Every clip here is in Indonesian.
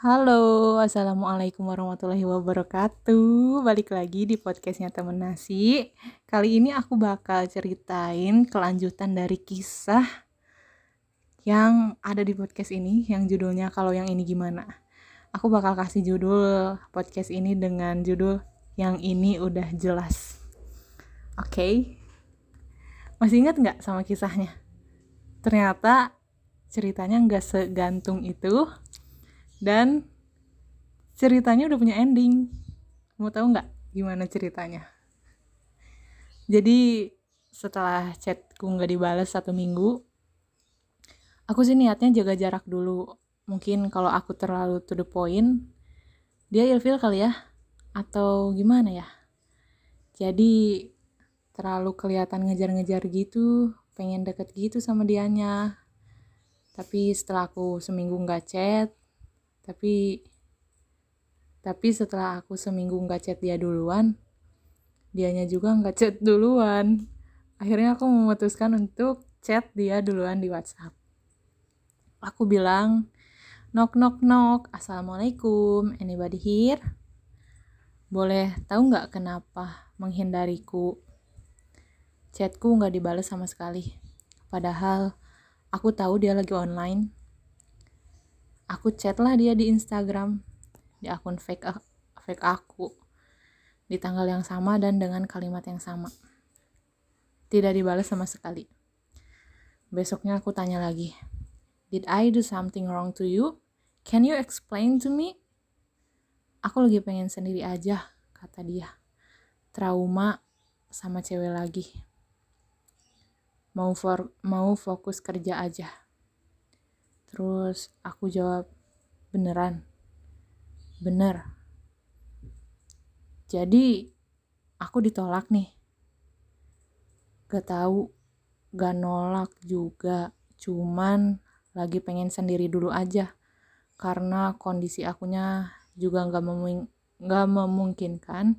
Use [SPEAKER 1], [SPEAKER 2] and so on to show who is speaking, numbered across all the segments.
[SPEAKER 1] Halo, Assalamualaikum warahmatullahi wabarakatuh Balik lagi di podcastnya temen nasi Kali ini aku bakal ceritain kelanjutan dari kisah Yang ada di podcast ini Yang judulnya kalau yang ini gimana Aku bakal kasih judul podcast ini dengan judul Yang ini udah jelas Oke okay. Masih ingat nggak sama kisahnya? Ternyata ceritanya nggak segantung itu. Dan ceritanya udah punya ending. Mau tahu nggak gimana ceritanya? Jadi setelah chatku nggak dibalas satu minggu aku sih niatnya jaga jarak dulu. Mungkin kalau aku terlalu to the point dia ilfil kali ya? Atau gimana ya? Jadi terlalu kelihatan ngejar-ngejar gitu pengen deket gitu sama dianya tapi setelah aku seminggu nggak chat tapi tapi setelah aku seminggu nggak chat dia duluan dianya juga nggak chat duluan. Akhirnya aku memutuskan untuk chat dia duluan di WhatsApp. Aku bilang knock knock knock assalamualaikum anybody here? Boleh tahu nggak kenapa menghindariku? Chatku nggak dibalas sama sekali. Padahal aku tahu dia lagi online. Aku chat lah dia di Instagram di akun fake fake aku di tanggal yang sama dan dengan kalimat yang sama. Tidak dibalas sama sekali. Besoknya aku tanya lagi did I do something wrong to you? Can you explain to me? Aku lagi pengen sendiri aja kata dia. Trauma sama cewek lagi mau for mau fokus kerja aja Terus aku jawab, beneran? Bener. Jadi, aku ditolak nih. Gak tahu, gak nolak juga. Cuman lagi pengen sendiri dulu aja. Karena kondisi akunya juga gak, memung memungkinkan.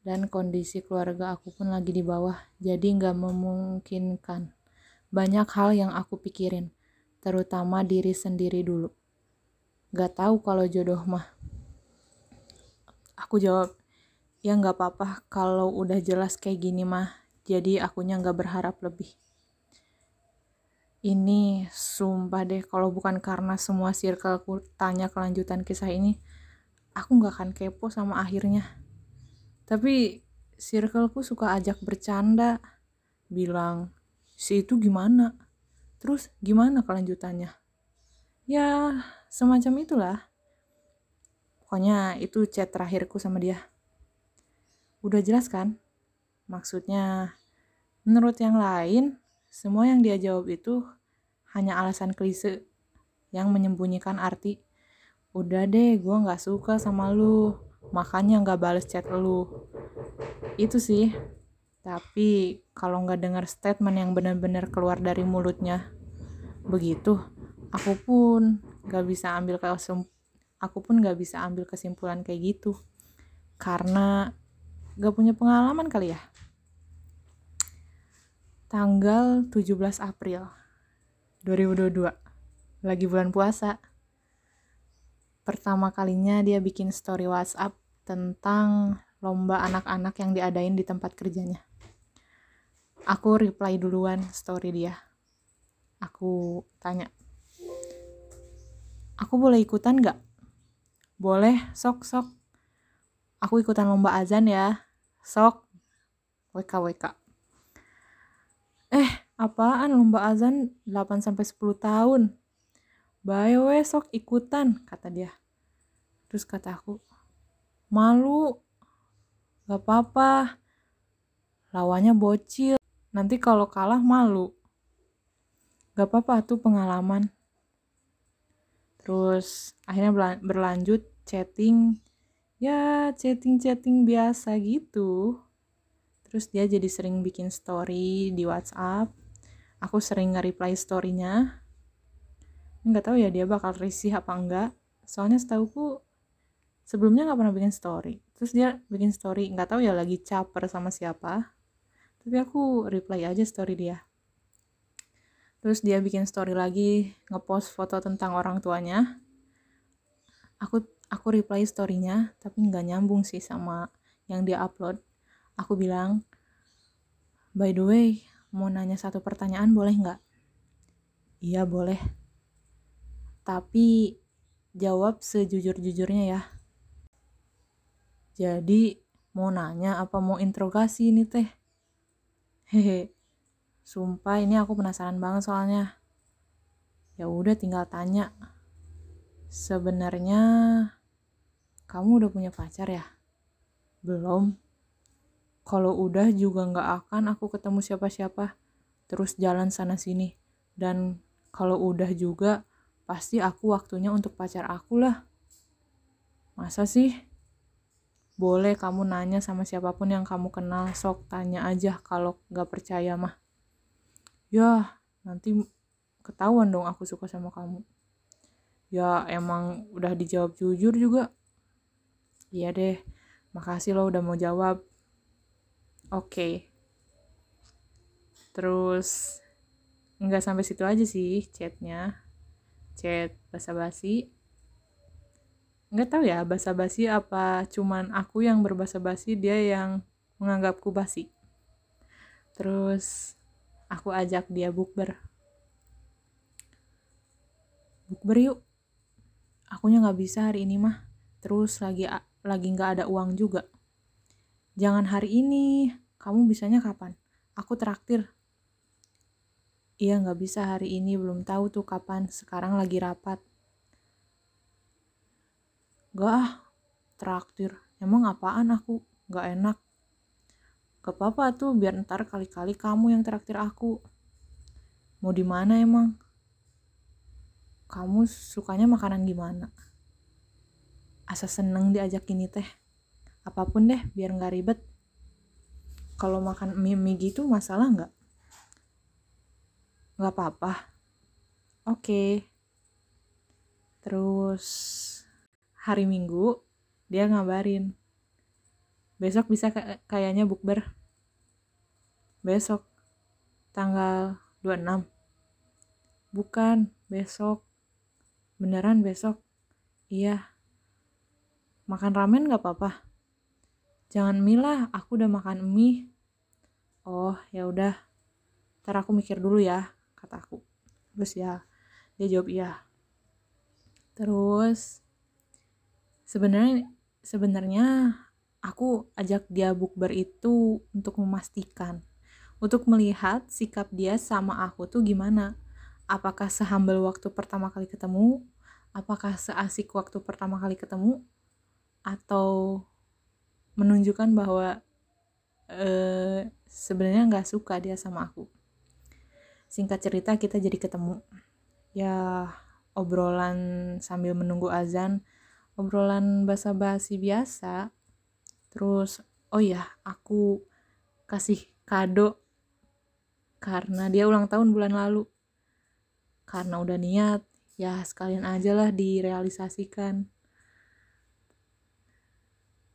[SPEAKER 1] Dan kondisi keluarga aku pun lagi di bawah. Jadi gak memungkinkan. Banyak hal yang aku pikirin terutama diri sendiri dulu. Gak tahu kalau jodoh mah. Aku jawab, ya gak apa-apa kalau udah jelas kayak gini mah, jadi akunya gak berharap lebih. Ini sumpah deh, kalau bukan karena semua circleku tanya kelanjutan kisah ini, aku gak akan kepo sama akhirnya. Tapi circleku suka ajak bercanda, bilang, si itu gimana? Terus gimana kelanjutannya? Ya, semacam itulah. Pokoknya itu chat terakhirku sama dia. Udah jelas kan? Maksudnya, menurut yang lain, semua yang dia jawab itu hanya alasan klise yang menyembunyikan arti. Udah deh, gue gak suka sama lu, makanya gak bales chat lu. Itu sih. Tapi kalau nggak dengar statement yang benar-benar keluar dari mulutnya begitu, aku pun nggak bisa ambil aku pun nggak bisa ambil kesimpulan kayak gitu karena gak punya pengalaman kali ya. Tanggal 17 April 2022 lagi bulan puasa. Pertama kalinya dia bikin story WhatsApp tentang lomba anak-anak yang diadain di tempat kerjanya. Aku reply duluan story dia. Aku tanya, aku boleh ikutan gak? Boleh, sok, sok. Aku ikutan lomba azan ya. Sok. WK, WK. Eh, apaan lomba azan 8-10 tahun? Bayo we sok ikutan, kata dia. Terus kata aku, malu. Gak apa-apa. Lawannya bocil. Nanti kalau kalah malu. Gak apa-apa tuh pengalaman. Terus akhirnya berlanjut chatting. Ya chatting-chatting biasa gitu. Terus dia jadi sering bikin story di WhatsApp. Aku sering nge-reply story-nya. Nggak tahu ya dia bakal risih apa enggak. Soalnya setauku sebelumnya nggak pernah bikin story. Terus dia bikin story, nggak tahu ya lagi caper sama siapa. Tapi aku reply aja story dia. Terus dia bikin story lagi ngepost foto tentang orang tuanya. Aku aku reply storynya tapi nggak nyambung sih sama yang dia upload. Aku bilang by the way mau nanya satu pertanyaan boleh nggak? Iya boleh. Tapi jawab sejujur-jujurnya ya jadi mau nanya apa mau interogasi ini teh hehe sumpah ini aku penasaran banget soalnya ya udah tinggal tanya Sebenarnya kamu udah punya pacar ya? Belum. Kalau udah juga nggak akan aku ketemu siapa-siapa. Terus jalan sana sini. Dan kalau udah juga pasti aku waktunya untuk pacar aku lah. Masa sih? Boleh kamu nanya sama siapa pun yang kamu kenal, sok tanya aja kalau nggak percaya mah. Ya, nanti ketahuan dong aku suka sama kamu. Ya emang udah dijawab jujur juga. Iya deh makasih lo udah mau jawab. Oke. Okay. terus nggak sampai situ aja sih chatnya. Chat basa-basi nggak tahu ya basa-basi apa cuman aku yang berbasa-basi dia yang menganggapku basi. Terus aku ajak dia bukber. Bukber yuk. Akunya nggak bisa hari ini mah. Terus lagi lagi nggak ada uang juga. Jangan hari ini. Kamu bisanya kapan? Aku traktir. Iya nggak bisa hari ini. Belum tahu tuh kapan. Sekarang lagi rapat gak ah traktir. Emang apaan aku? Gak enak. Gak apa-apa tuh biar ntar kali-kali kamu yang traktir aku. Mau di mana emang? Kamu sukanya makanan gimana? Asa seneng diajak ini teh. Apa pun deh biar nggak ribet. Kalau makan mie mie gitu masalah nggak nggak apa-apa. Oke. Okay. terus hari minggu dia ngabarin besok bisa kayaknya bukber. Besok tanggal 26 bukan besok. Beneran besok? Iya. Makan ramen gak apa-apa? Jangan mie lah aku udah makan mie. Oh ya udah. Ntar aku mikir dulu ya kata aku. Terus ya dia jawab iya. Terus sebenarnya sebenarnya aku ajak dia bukber itu untuk memastikan. Untuk melihat sikap dia sama aku tuh gimana. Apakah sehambal waktu pertama kali ketemu? Apakah seasik waktu pertama kali ketemu? Atau menunjukkan bahwa uh, sebenarnya nggak suka dia sama aku. Singkat cerita kita jadi ketemu. Ya obrolan sambil menunggu azan obrolan basa-basi biasa. Terus oh ya aku kasih kado karena dia ulang tahun bulan lalu. Karena udah niat ya sekalian aja lah direalisasikan.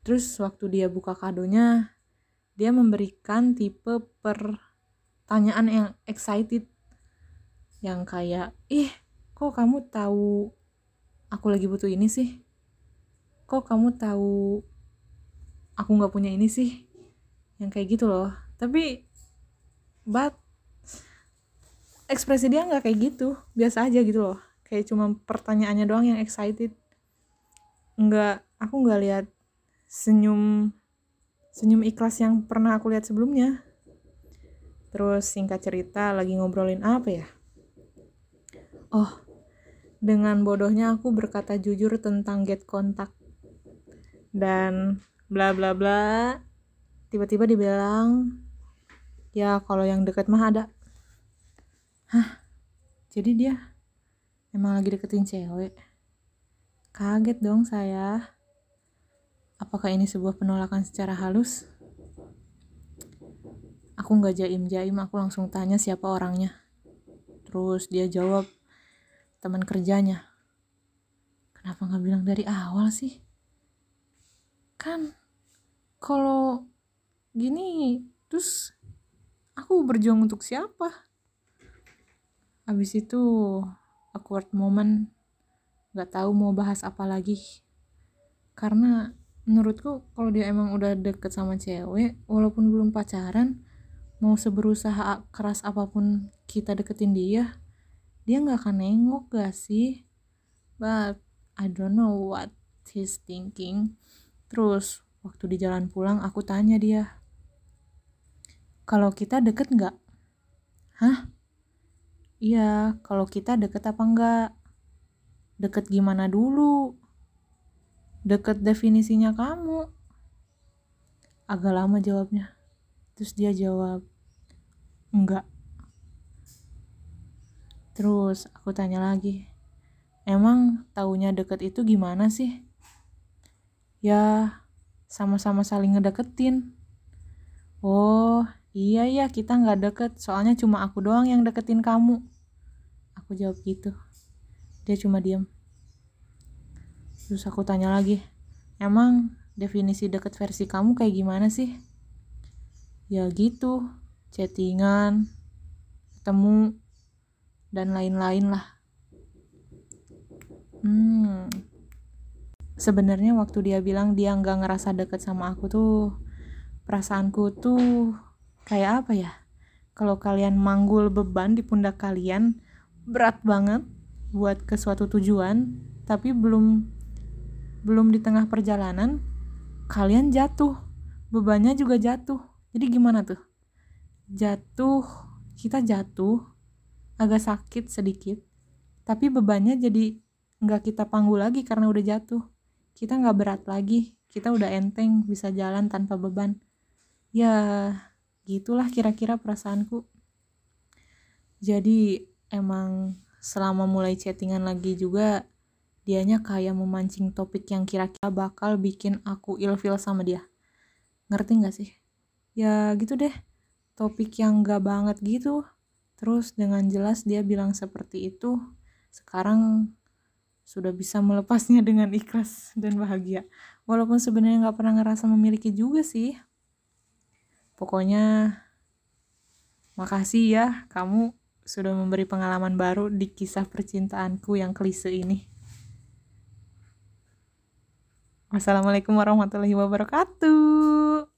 [SPEAKER 1] Terus waktu dia buka kadonya dia memberikan tipe pertanyaan yang excited. Yang kayak ih kok kamu tahu aku lagi butuh ini sih kok kamu tahu aku nggak punya ini sih? Yang kayak gitu loh. Tapi but ekspresi dia nggak kayak gitu. Biasa aja gitu loh. Kayak cuma pertanyaannya doang yang excited. Nggak aku nggak lihat senyum senyum ikhlas yang pernah aku lihat sebelumnya. Terus singkat cerita lagi ngobrolin apa ya? Oh dengan bodohnya aku berkata jujur tentang get kontak dan bla bla bla tiba-tiba dibilang ya kalau yang deket mah ada Hah? Jadi dia emang lagi deketin cewek? Kaget dong saya. Apakah ini sebuah penolakan secara halus? Aku nggak jaim-jaim, aku langsung tanya siapa orangnya. Terus dia jawab, teman kerjanya. Kenapa nggak bilang dari awal sih? Kan kalau gini, terus aku berjuang untuk siapa? abis itu awkward moment gak tahu mau bahas apa lagi. Karena menurutku kalau dia emang udah deket sama cewek walaupun belum pacaran mau seberusaha keras apa pun kita deketin dia dia nggak akan nengok gak sih? But I don't know what he's thinking terus waktu di jalan pulang aku tanya dia kalau kita deket nggak? Hah? Iya kalau kita deket apa enggak deket gimana dulu? Deket definisinya kamu. Agak lama jawabnya. Terus dia jawab enggak terus aku tanya lagi emang taunya deket itu gimana sih ya sama-sama saling ngedeketin. Oh iya ya kita nggak deket. Soalnya cuma aku doang yang deketin kamu. Aku jawab gitu. Dia cuma diam Terus aku tanya lagi, emang definisi deket versi kamu kayak gimana sih? Ya gitu, chattingan, ketemu, dan lain-lain lah. Hmm, sebenarnya waktu dia bilang dia nggak ngerasa deket sama aku tuh, perasaanku tuh kayak apa ya? Kalau kalian manggul beban di pundak kalian, berat banget buat ke suatu tujuan, tapi belum belum di tengah perjalanan kalian jatuh. Bebannya juga jatuh. Jadi gimana tuh? Jatuh kita jatuh agak sakit sedikit tapi bebannya jadi nggak kita panggul lagi karena udah jatuh kita nggak berat lagi. Kita udah enteng bisa jalan tanpa beban. Ya gitulah kira-kira perasaanku. Jadi emang selama mulai chattingan lagi juga dianya kayak memancing topik yang kira-kira bakal bikin aku ilfil sama dia. Ngerti gak sih? Ya gitu deh. Topik yang gak banget gitu. Terus dengan jelas dia bilang seperti itu. Sekarang sudah bisa melepasnya dengan ikhlas dan bahagia. Walaupun sebenarnya gak pernah ngerasa memiliki juga sih. Pokoknya makasih ya kamu sudah memberi pengalaman baru di kisah percintaanku yang klise ini. Wassalamualaikum warahmatullahi wabarakatuh.